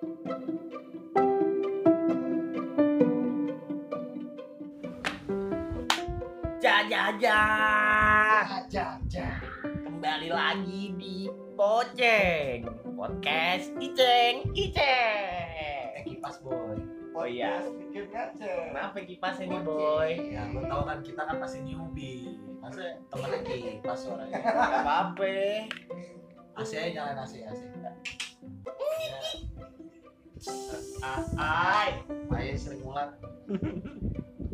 Jajaja. Aja, aja. Kembali lagi di Poceng Podcast Iceng Iceng Eh kipas boy. Oh iya. Bikin ngaca. Kenapa kipas ini boy? Ya lu tau kan kita kan masih newbie. Masa temennya kipas suaranya. Gak apa-apa AC nyalain AC AC. Ay Ayo sering mulat.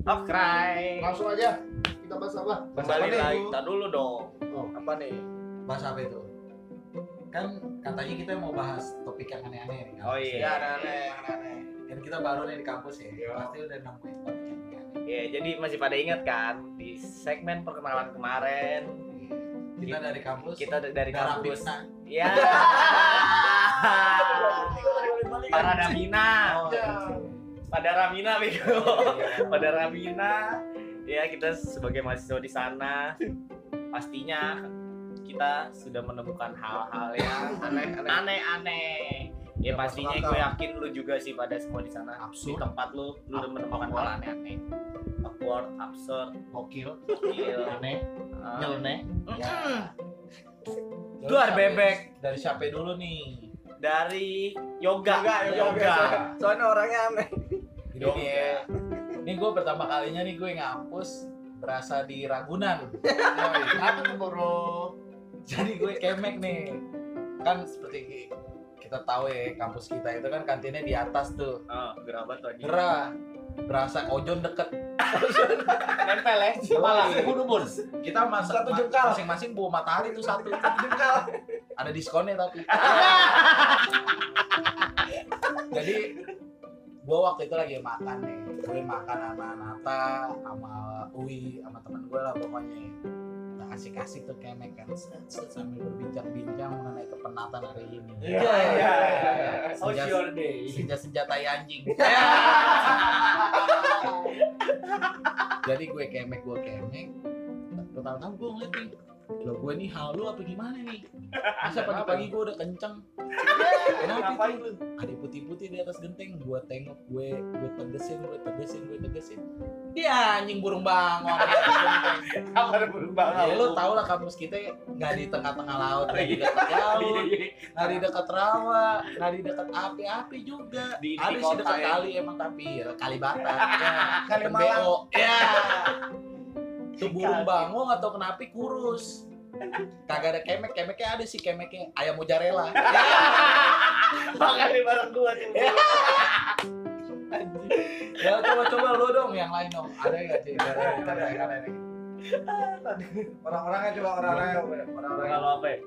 Okray Langsung aja. Kita bahas apa? Kembali Bahas apa lagi, nih? kita dulu dong Oh, apa nih? Bahas apa itu? Kan katanya kita mau bahas topik yang aneh-aneh nih. Oh Ya, iya aneh-aneh, aneh-aneh. Kan kita baru nih di kampus ya. Iya. Pasti udah nemuin topik yang aneh-aneh. Iya, jadi masih pada ingat kan Di segmen perkenalan kemarin Kita dari kampus. Kita dari darah kampus Pisna. Para Damina Ya. pada Ramina bego pada Ramina ya kita sebagai mahasiswa di sana pastinya kita sudah menemukan hal-hal yang Aneh-aneh. ya pastinya gue yakin lu juga sih pada semua di sana di tempat lu lu udah menemukan hal aneh-aneh awkward absurd Gokil. gokil Aneh. uh, Nyeleneh. Ya. Duar Dari siapa- bebek. Dari siapa dulu nih? Dari yoga Yoga, yoga. Soalnya orangnya aneh. Ini Yoga. nih ya. Ini gue pertama kalinya nih gue ngampus berasa di Ragunan. Apa tuh, Bro? Jadi gue kemek nih. Kan seperti kita tahu ya kampus kita itu kan kantinnya di atas tuh. oh, gerabat lagi Gerah. Berasa ojon deket. nempel ya bun Kita masak Satu jengkal. masing-masing bawa matahari tuh satu. Jengkal. Ada diskonnya tapi. Jadi gue waktu itu lagi makan nih. Gue makan sama Nata, sama Uwi, sama temen gue lah pokoknya. Kita kasih-kasih tuh kemek kan sambil berbincang-bincang mengenai kepenatan hari ini. Iya, iya, iya. Your day? senjata-senjata anjing. Jadi gue kemek, gue kemek. Pertama-tama gue ngeliat nih, lo gue nih halu apa gimana nih? Masa pagi-pagi gue udah kenceng. Kenapa itu? Ada putih-putih di atas genteng. Gue tengok, gue gue tegesin, gue tegesin, gue tegesin. Dia anjing burung genteng. Apa ada berubah? Ya lo tau lah kampus kita nggak di tengah-tengah laut, nggak di dekat laut, nggak di dekat rawa, nggak di dekat api-api juga. Di- Ada sih dekat ya. kali emang tapi ya, kali Batak. ya. Kali Dekat Malang. BO. Ya. Tuh burung bangong atau kenapi kurus. Kagak ada kemek, kemeknya ada sih kemeknya ayam mozzarella. Makan di bareng gua tuh. Ya coba coba lo dong yang lain dong. Ada nggak sih? Ada ada ada ada. Orang-orangnya coba orang-orangnya. Orang-orangnya. Kalau apa ya?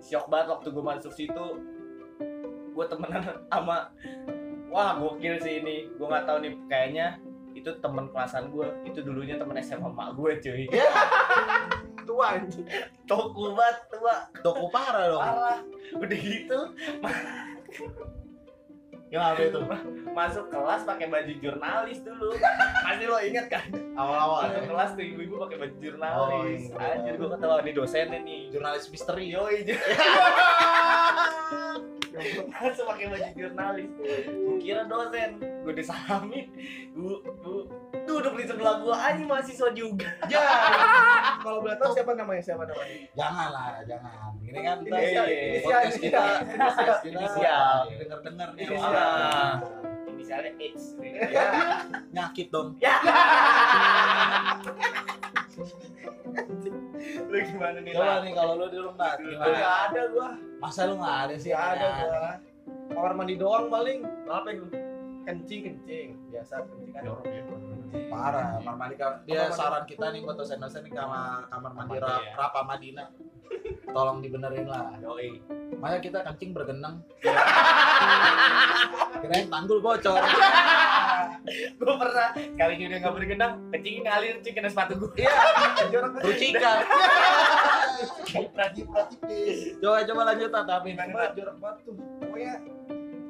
Syok banget waktu gue masuk situ gue temenan sama wah gokil sih ini gue nggak tahu nih kayaknya itu temen kelasan gue itu dulunya temen SMA mak gue cuy Tua anjing. toko banget tua Toko parah dong. parah udah gitu Yang apa itu? masuk kelas pakai baju jurnalis dulu pasti lo inget kan Awal-awal. masuk ya. kelas tuh ibu-ibu pakai baju Oh, jurnalis iya. anjir gue ketawa nih dosennya nih Jurnalis misteri. yoi masuk pakai baju jurnalis gue kira dosen gue disalamin gue gue duduk di sebelah gue aja mahasiswa juga Ya. Kalau boleh tahu siapa namanya? Siapa namanya? Jangan lah, jangan. Ini kan kita Inisial, inisial, podcast kita, kita Inisial. denger-denger nih. Inisial. Ah. inisialnya H Ya, nyakit dong. ya lu gimana nih Coba nih kalau lu di rumah Gak gimana? ada gua. Masa lu nggak ada sih? Gak ada gua. Kamar mandi doang paling. Ngapain lu? Kencing kencing. Biasa kencing kan orang ya. Parah, kamar mandi kan. Dia Kamar mandi. saran kita nih buat dosen-dosen nih kamar kamar mandi ya. Rapa Madinah. Tolong dibenerin lah. Yoi. Masa kita kencing bergenang? Kirain tanggul bocor. gue pernah kali ini udah nggak bergenang kencing ngalir kencing kena sepatu gue Iya. Rucikan. Prati prati please. Coba coba lanjut tapi jorok banget tuh. Pokoknya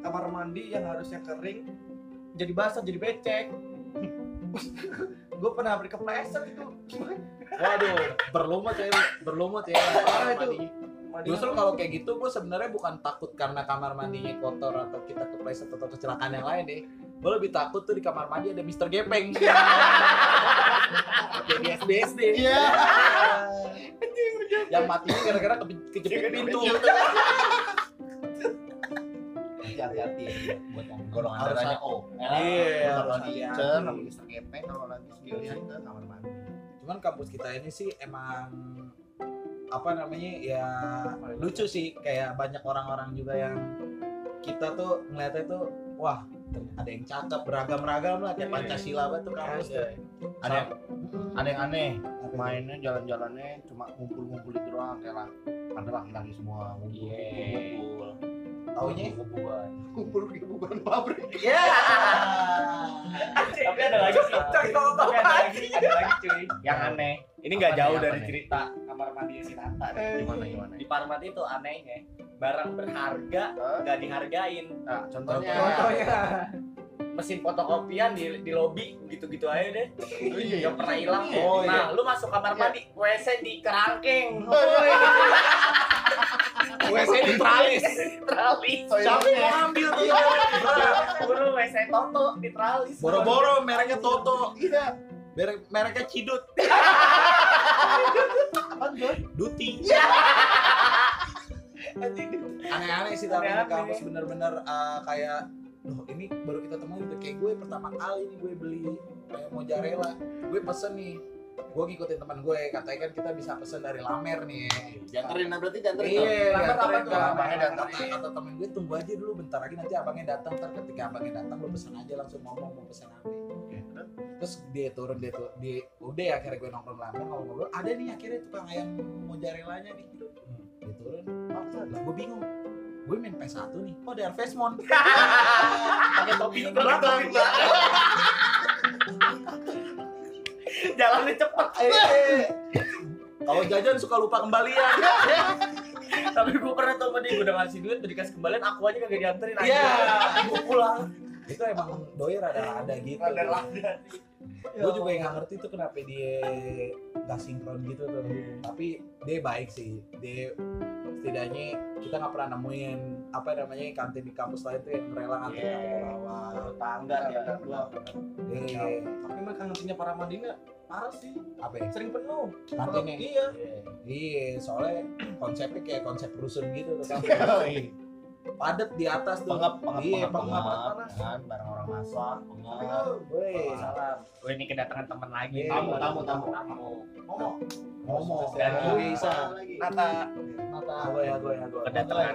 kamar mandi yang harusnya kering jadi basah jadi becek. gue pernah berkepleset itu. Waduh, berlumut ya, berlumut ya. Parah itu. Justru kalau kayak gitu gue sebenarnya bukan takut karena kamar mandinya kotor atau kita kepleset atau kecelakaan yang lain deh. Gue lebih takut tuh di kamar mandi ada Mr. Gepeng. Kayak di SD SD. Iya. Yang matinya gara-gara ke- kejepit pintu. Hati-hati buat yang golongan darahnya. O. Iya, Kalau hati-hati. incer, lagi Mr. Gepeng, kalau lagi skillnya ke kamar mandi. Cuman kampus kita ini sih emang apa namanya ya lucu sih kayak banyak orang-orang juga yang kita tuh ngeliatnya tuh wah ada yang cakep beragam-ragam lah kayak Pancasila banget tuh kampus tuh. Ada yang ada yang aneh, mainnya jalan-jalannya cuma ngumpul-ngumpul itu doang kayak lah ada laki-laki semua ngumpul Iya. Taunya? ngumpul di kuburan pabrik Ya. Tapi ada lagi sih. Tapi ada lagi, ada lagi cuy. Yang aneh. Ini nggak jauh dari apa nih? cerita kamar mandi si Nata. gimana gimana Di Parmat itu anehnya barang berharga nggak dihargain. nah, contohnya Contohnya. Mesin fotokopian di, di lobi gitu-gitu aja deh. iya. Yang pernah hilang. Oh, nah, iya. lu masuk kamar mandi, WC di kerangkeng. WC di tralis. Tralis. Siapa yang mau ambil tuh? Buru WC Toto di tralis. Boro-boro mereknya Toto. iya Merek mereknya Cidut. apaan tuh Duti. Aneh-aneh sih tapi di kampus bener-bener uh, kayak Loh ini baru kita temuin kayak gue pertama kali nih gue beli kayak mozzarella gue pesen nih gue ngikutin teman gue katanya kan kita bisa pesen dari lamer nih dianterin nah berarti dianterin Iya, Lamer dianterin apa ke tuh? abangnya datang. datang. Kata temen gue tunggu aja dulu bentar lagi nanti abangnya datang. Ntar ketika abangnya datang lo pesen aja langsung ngomong mau pesen apa. Terus dia turun dia tuh dia udah ya akhirnya gue nongkrong lama ngobrol-ngobrol. Ada nih akhirnya tukang ayam mozzarellanya nih. Dia turun. Oh, lah gue bingung. Gue main PS1 nih. Oh, ada Harvest Moon. Pakai topi ke belakang. Jalannya cepet. Eh, Kalau jajan suka lupa kembalian. Tapi gue pernah tuh sama dia, gue udah ngasih duit, udah dikasih kembalian, aku aja kagak dianterin aja. Iya. Gue pulang. Itu emang doi rada-rada gitu. Rada-rada. gue juga yang gak ngerti tuh kenapa dia gak sinkron gitu tuh tapi dia baik sih dia setidaknya kita nggak pernah nemuin apa namanya kantin di kampus lain tuh yang rela Iya. yeah. awal Tangga dia kan gua. Iya. Tapi mereka ngertinya para mandi nggak parah sih. apa ya? Sering penuh. kantinnya Iya. iya soalnya konsepnya kayak konsep rusun gitu tuh kan Yoi. padet di atas tuh pengap pengap iya pengap pengap pengap kan barang orang masak pengap Woi, Salam. Gue ini kedatangan teman lagi. Iya. tamu tamu tamu Tamu. ngomong ngomong Dan lagi Nata mata gue ya gue ya gue kedatangan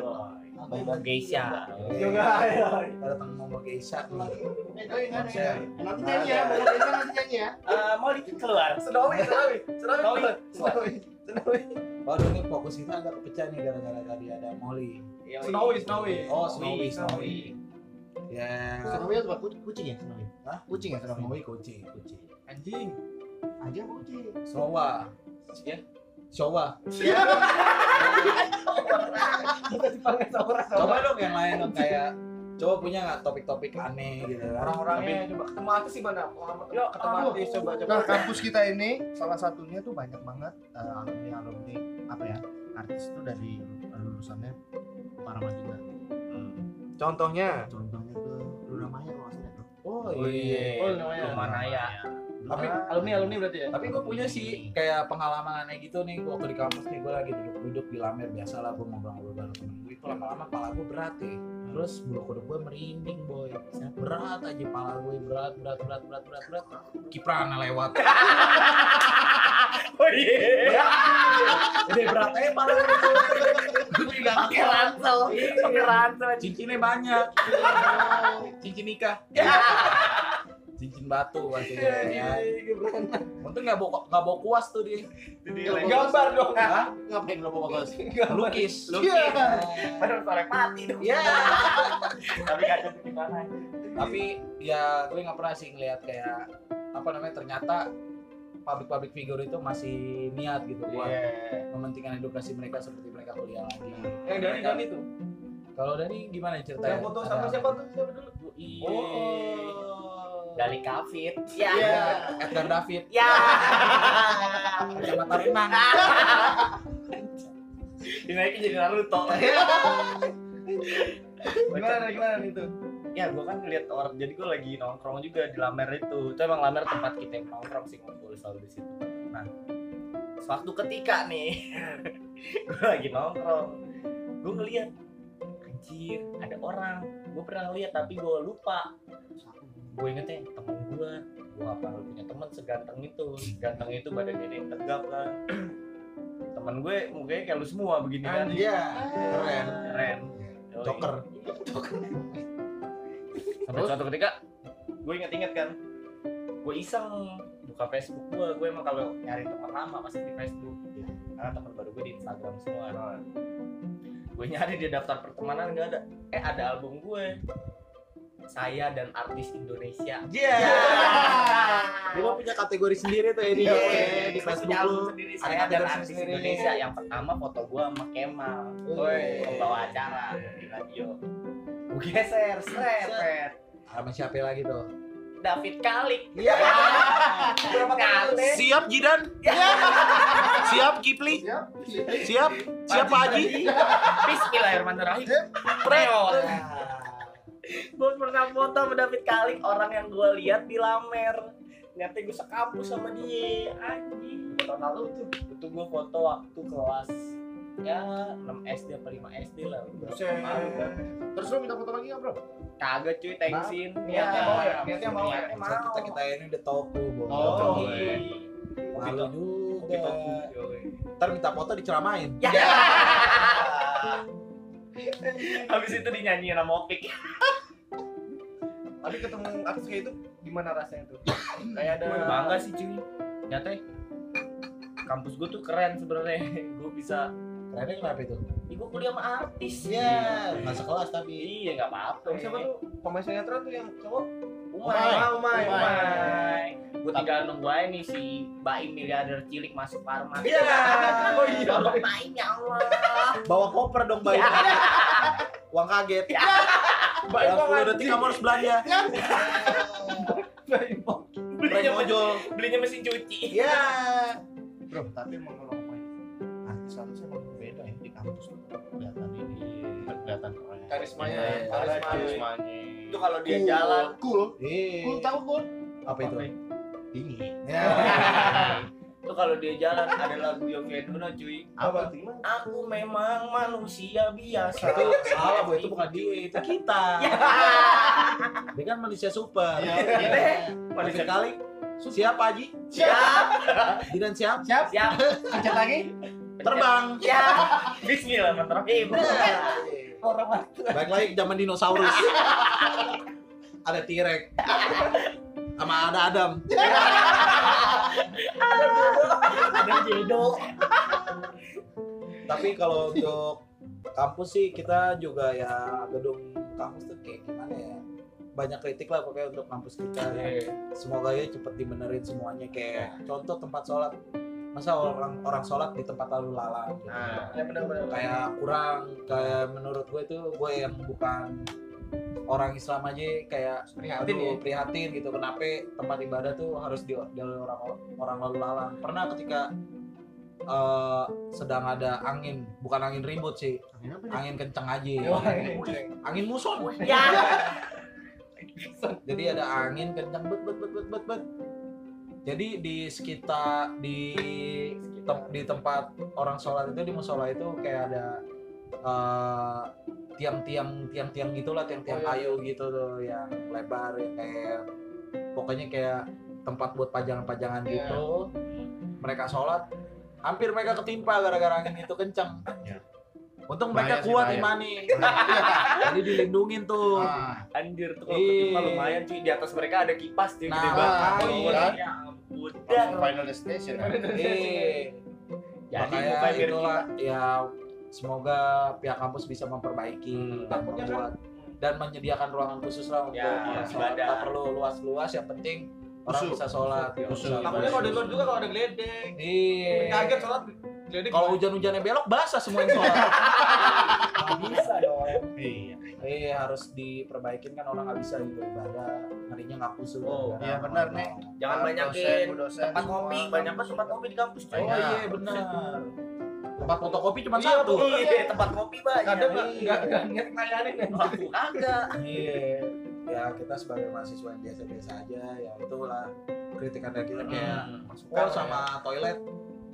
Bobo Geisha. Juga. ada temen ngomong geisha nih eh doi nggak ada ya nanti nyanyi ya baru biasa nanti nyanyi ya Eh, mau dikit keluar. Sedawi, sedawi. Sedawi. Sedawi. Sedawi. Waduh ini fokus kita agak kepecah nih gara-gara tadi ada Molly Snowy, Snowy. Oh, Snowy, Snowy. Ya, Snowy Ku- kucing ya Snowy Hah? kucing ya Snowy Snowy kucing. kucing Anjing. aja kucing Sowa. Ya. Sama Coba dong yang lain dong kayak coba punya nggak topik-topik aneh gitu orang-orangnya coba ketemu artis sih mana Yuk, ketemu artis coba coba Nah, kampus kita ini salah satunya tuh banyak banget eh, alumni alumni apa ya artis itu dari lulusannya para Madinah. contohnya Contohnya tuh Luna Maya kalau nggak salah tuh. Oh iya. iya. Oh, namanya. Tapi alumni alumni berarti ya? Tapi gue punya sih kayak pengalaman aneh gitu nih waktu di kampus nih gue lagi duduk-duduk di lamer biasa lah gue ngobrol-ngobrol bareng temen gue itu lama-lama kepala gue berat ya terus bulu kuduk gue merinding boy. Berat aja kepala gue berat berat berat berat berat berat. Kiprana lewat. Oh iya. Udah berat aja kepala gue gue nggak Pakai ransel. Pakai ransel. cincinnya banyak. Cincin nikah cincin batu maksudnya ya. untung nggak bawa nggak bawa kuas tuh dia gambar dong Hah? Ngapain lo bawa bagus? lukis Lukis. Padahal sore mati dong. ya Tapi ada gimana. tapi ya gue nggak pernah sih ngeliat kayak apa namanya ternyata public-public figure itu masih niat gitu buat Iya. mementingkan edukasi mereka seperti mereka kuliah lagi yang dari Dani tuh kalau Dani gimana ceritanya yang foto sama siapa tuh siapa dulu Iya. Dari Kafit. Ya. Iya. Edgar David Ya. kacamata renang dinaikin jadi Naruto Gimana gimana nih tuh? ya gue kan ngeliat orang jadi gue lagi nongkrong juga di Lamer itu itu emang Lamer tempat kita nongkrong sih ngumpul selalu di situ nah suatu ketika nih gue lagi nongkrong gue ngeliat anjir ada orang gue pernah ngeliat tapi gue lupa gue ingetnya temen gue gue apa punya temen seganteng itu. Ganteng itu badan gede tegap kan temen gue mukanya kayak lu semua begini kan. Iya, keren. keren. Yoi. Joker. sampai suatu ketika gue inget-inget kan gue iseng buka Facebook gue gue emang kalau nyari teman lama pasti di Facebook. Karena teman baru gue di Instagram semua. Gue nyari di daftar pertemanan nggak ada. Eh ada album gue saya dan artis Indonesia Iya. Lu mah punya kategori sendiri tuh ya di, Iya, di Facebook punya album sendiri saya dan artis sendiri. Indonesia yang pertama foto gue sama Kemal Woi. membawa acara di radio gue geser seret Sama siapa lagi tuh? David Kalik Iya. berapa kali Siap Jidan? Siap Kipli? Siap. Siap? Siap Pak Haji? Bismillahirrahmanirrahim. Preot. Gue pernah foto sama David Kalik, orang yang gue lihat di Lamer. Ternyata gue sekampus sama dia. Anjing. Tahun lalu tuh. Itu gue foto waktu kelas ya 6 SD apa 5 SD lah. Malu kan. Terus lu minta foto lagi nggak bro? Kagak cuy, thanksin. Niatnya mau ya? Niatnya mau ya? Niatnya Masa kita kita ini udah toku, Bang. Oh, Malu Kopi juga. Ntar minta foto diceramain. Ya. Habis itu dinyanyiin sama Opik. Tapi ketemu artis kayak itu gimana rasanya tuh? Kayak ada bangga sih cuy. Nyata kampus gue tuh keren sebenarnya. Gue bisa Kerennya kenapa itu? Gue kuliah sama artis. Iya, nggak sekelas tapi. Iya, nggak apa-apa. Sama siapa tuh? Pemain sinetron tuh yang cowok? Umay. Ah, Umay. Umay. Gue tinggal nunggu aja nih si Baim miliarder cilik masuk Parma. Iya. Oh iya. Baim ya Allah. Bawa koper dong, Bayu. Uang kaget. Baik Dalam 10 detik kamu harus belanja. Prank Belinya, ojol. belinya mesin cuci. Iya. Bro, tapi emang kalau ngomongin artis-artis emang beda ya di kampus tuh. Kelihatan ini, kelihatan keren. Karismanya, Iya, karisma. Karismanya. Itu kalau dia Cool. jalan. Cool. Cool tahu cool. apa itu? Tinggi. Ya. Itu kalau dia jalan ada lagu Yovie Nuno cuy. Apa? Aku memang manusia biasa. Itu salah, Bu. Itu bukan dia, itu kita. Dia kan manusia super. Iya. Manusia kali. Siap, Haji? Siap. Dinan siap? Siap. Siap. Pencet lagi. Terbang. Ya. Bismillahirrahmanirrahim. Orang waktu. Baik lagi zaman dinosaurus. ada T-Rex. Sama ada Adam. Ada jedo. Tapi kalau untuk kampus sih kita juga ya gedung kampus tuh kayak gimana ya? Banyak kritik lah pokoknya untuk kampus kita. Iya. Semoga ya cepet dibenerin semuanya kayak contoh tempat sholat. Masa orang orang sholat di tempat lalu lalang gitu. Nah, Ya benar-benar. kayak kurang kayak menurut gue tuh gue yang bukan orang Islam aja kayak Prihatin aduh, ya? prihatin gitu. Kenapa tempat ibadah tuh harus di, di orang orang lalu lalang pernah ketika eh, sedang ada angin bukan angin ribut sih angin kenceng aja. Ini ceng. angin muson ya. jadi ada angin kenceng bet bet bet bet bet bet. Jadi di sekitar di tem- di tempat orang sholat itu di musola itu kayak ada eh, tiang-tiang tiang-tiang gitulah tiang-tiang Oh, iya. kayu gitu tuh yang lebar yang kayak pokoknya kayak tempat buat pajangan-pajangan Iya. gitu mereka sholat hampir mereka ketimpa gara-gara angin itu kenceng Iya. untung Bahaya mereka kuat imani jadi dilindungin tuh Ah, Anjir tuh kalau Iya. ketimpa lumayan cuy. Di atas mereka ada kipas cuy Nah, gede banget. Ya ampun. langsung Dan final destination. eh jadi makanya itulah ya semoga pihak kampus bisa memperbaiki dan Takutnya membuat dan menyediakan ruangan khusus lah untuk Ya, sholat. ibadah. Nggak perlu luas-luas yang penting orang Khusus. bisa sholat. Bisa Takutnya kalau di luar juga kalau ada geledek. iya Kaget sholat geledek. kalau hujan-hujannya belok basah semua yang sholat bisa dong. Iya. iya harus diperbaikin kan orang nggak bisa gitu ibadah harinya nggak khusus Oh, iya benar, nih. Jangan banyakin tempat ngopi, banyak banget tempat ngopi di kampus oh iya benar tempat fotokopi cuma Iya, satu. Iya, tempat kopi banyak. kadang nggak nggak nggak niat ngelayanin ya Aku kagak. iya. Ya kita sebagai mahasiswa yang biasa-biasa aja ya itulah kritikan dari kita. Kayak Hmm. oh sama toilet.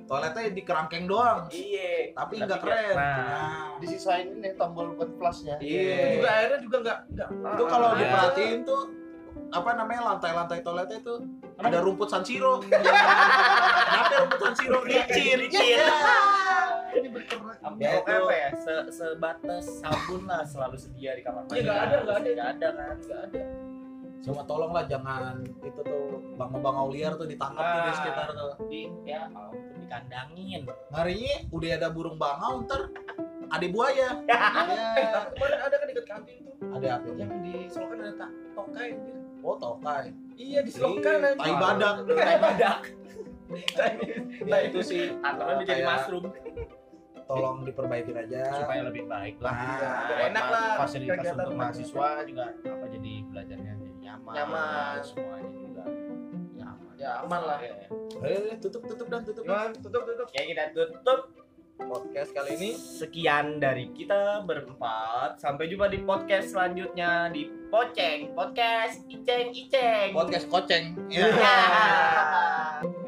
Toiletnya di kerangkeng doang. Iya. tapi nggak nggak- keren. nah. nah, disisain ini tombol buat flashnya Iya. juga akhirnya juga nggak nggak. Itu kalau Ah, diperhatiin tuh apa namanya lantai-lantai toiletnya itu ada rumput San Siro. Kenapa rumput San Siro? Licin. Licin. Ini berkerak Ya, Ya, itu. apa ya? Se sebatas sabun lah selalu sedia di kamar Iya, nggak ada, nggak ada. Nggak ada kan? nggak ada Cuma tolonglah jangan itu tuh bangau-bangau liar tuh ditangkap tuh di Ah. sekitar tuh. Di ya ampun dikandangin. Ngarinya udah ada burung bangau ntar ada buaya. ya, tapi kemarin ada kan dekat kantin tuh ada apa yang di selokan ada tak tokai anjir. Oh tokai. iya di selokan tai badak. Tai badak. Ya itu sih Aturan eh, jadi kayak mushroom. Tolong diperbaikin aja. supaya lebih baik lah Nah, biar enak lah fasilitas untuk mahasiswa juga apa jadi belajarnya jadi nyaman Nyaman. semuanya juga nyaman ya aman lah. Eh, tutup tutup dan tutup. Gimana? tutup tutup Ya kita tutup podcast kali ini sekian dari kita berempat. Sampai jumpa di podcast selanjutnya di Poceng Podcast Iceng Iceng. Podcast koceng. Ya.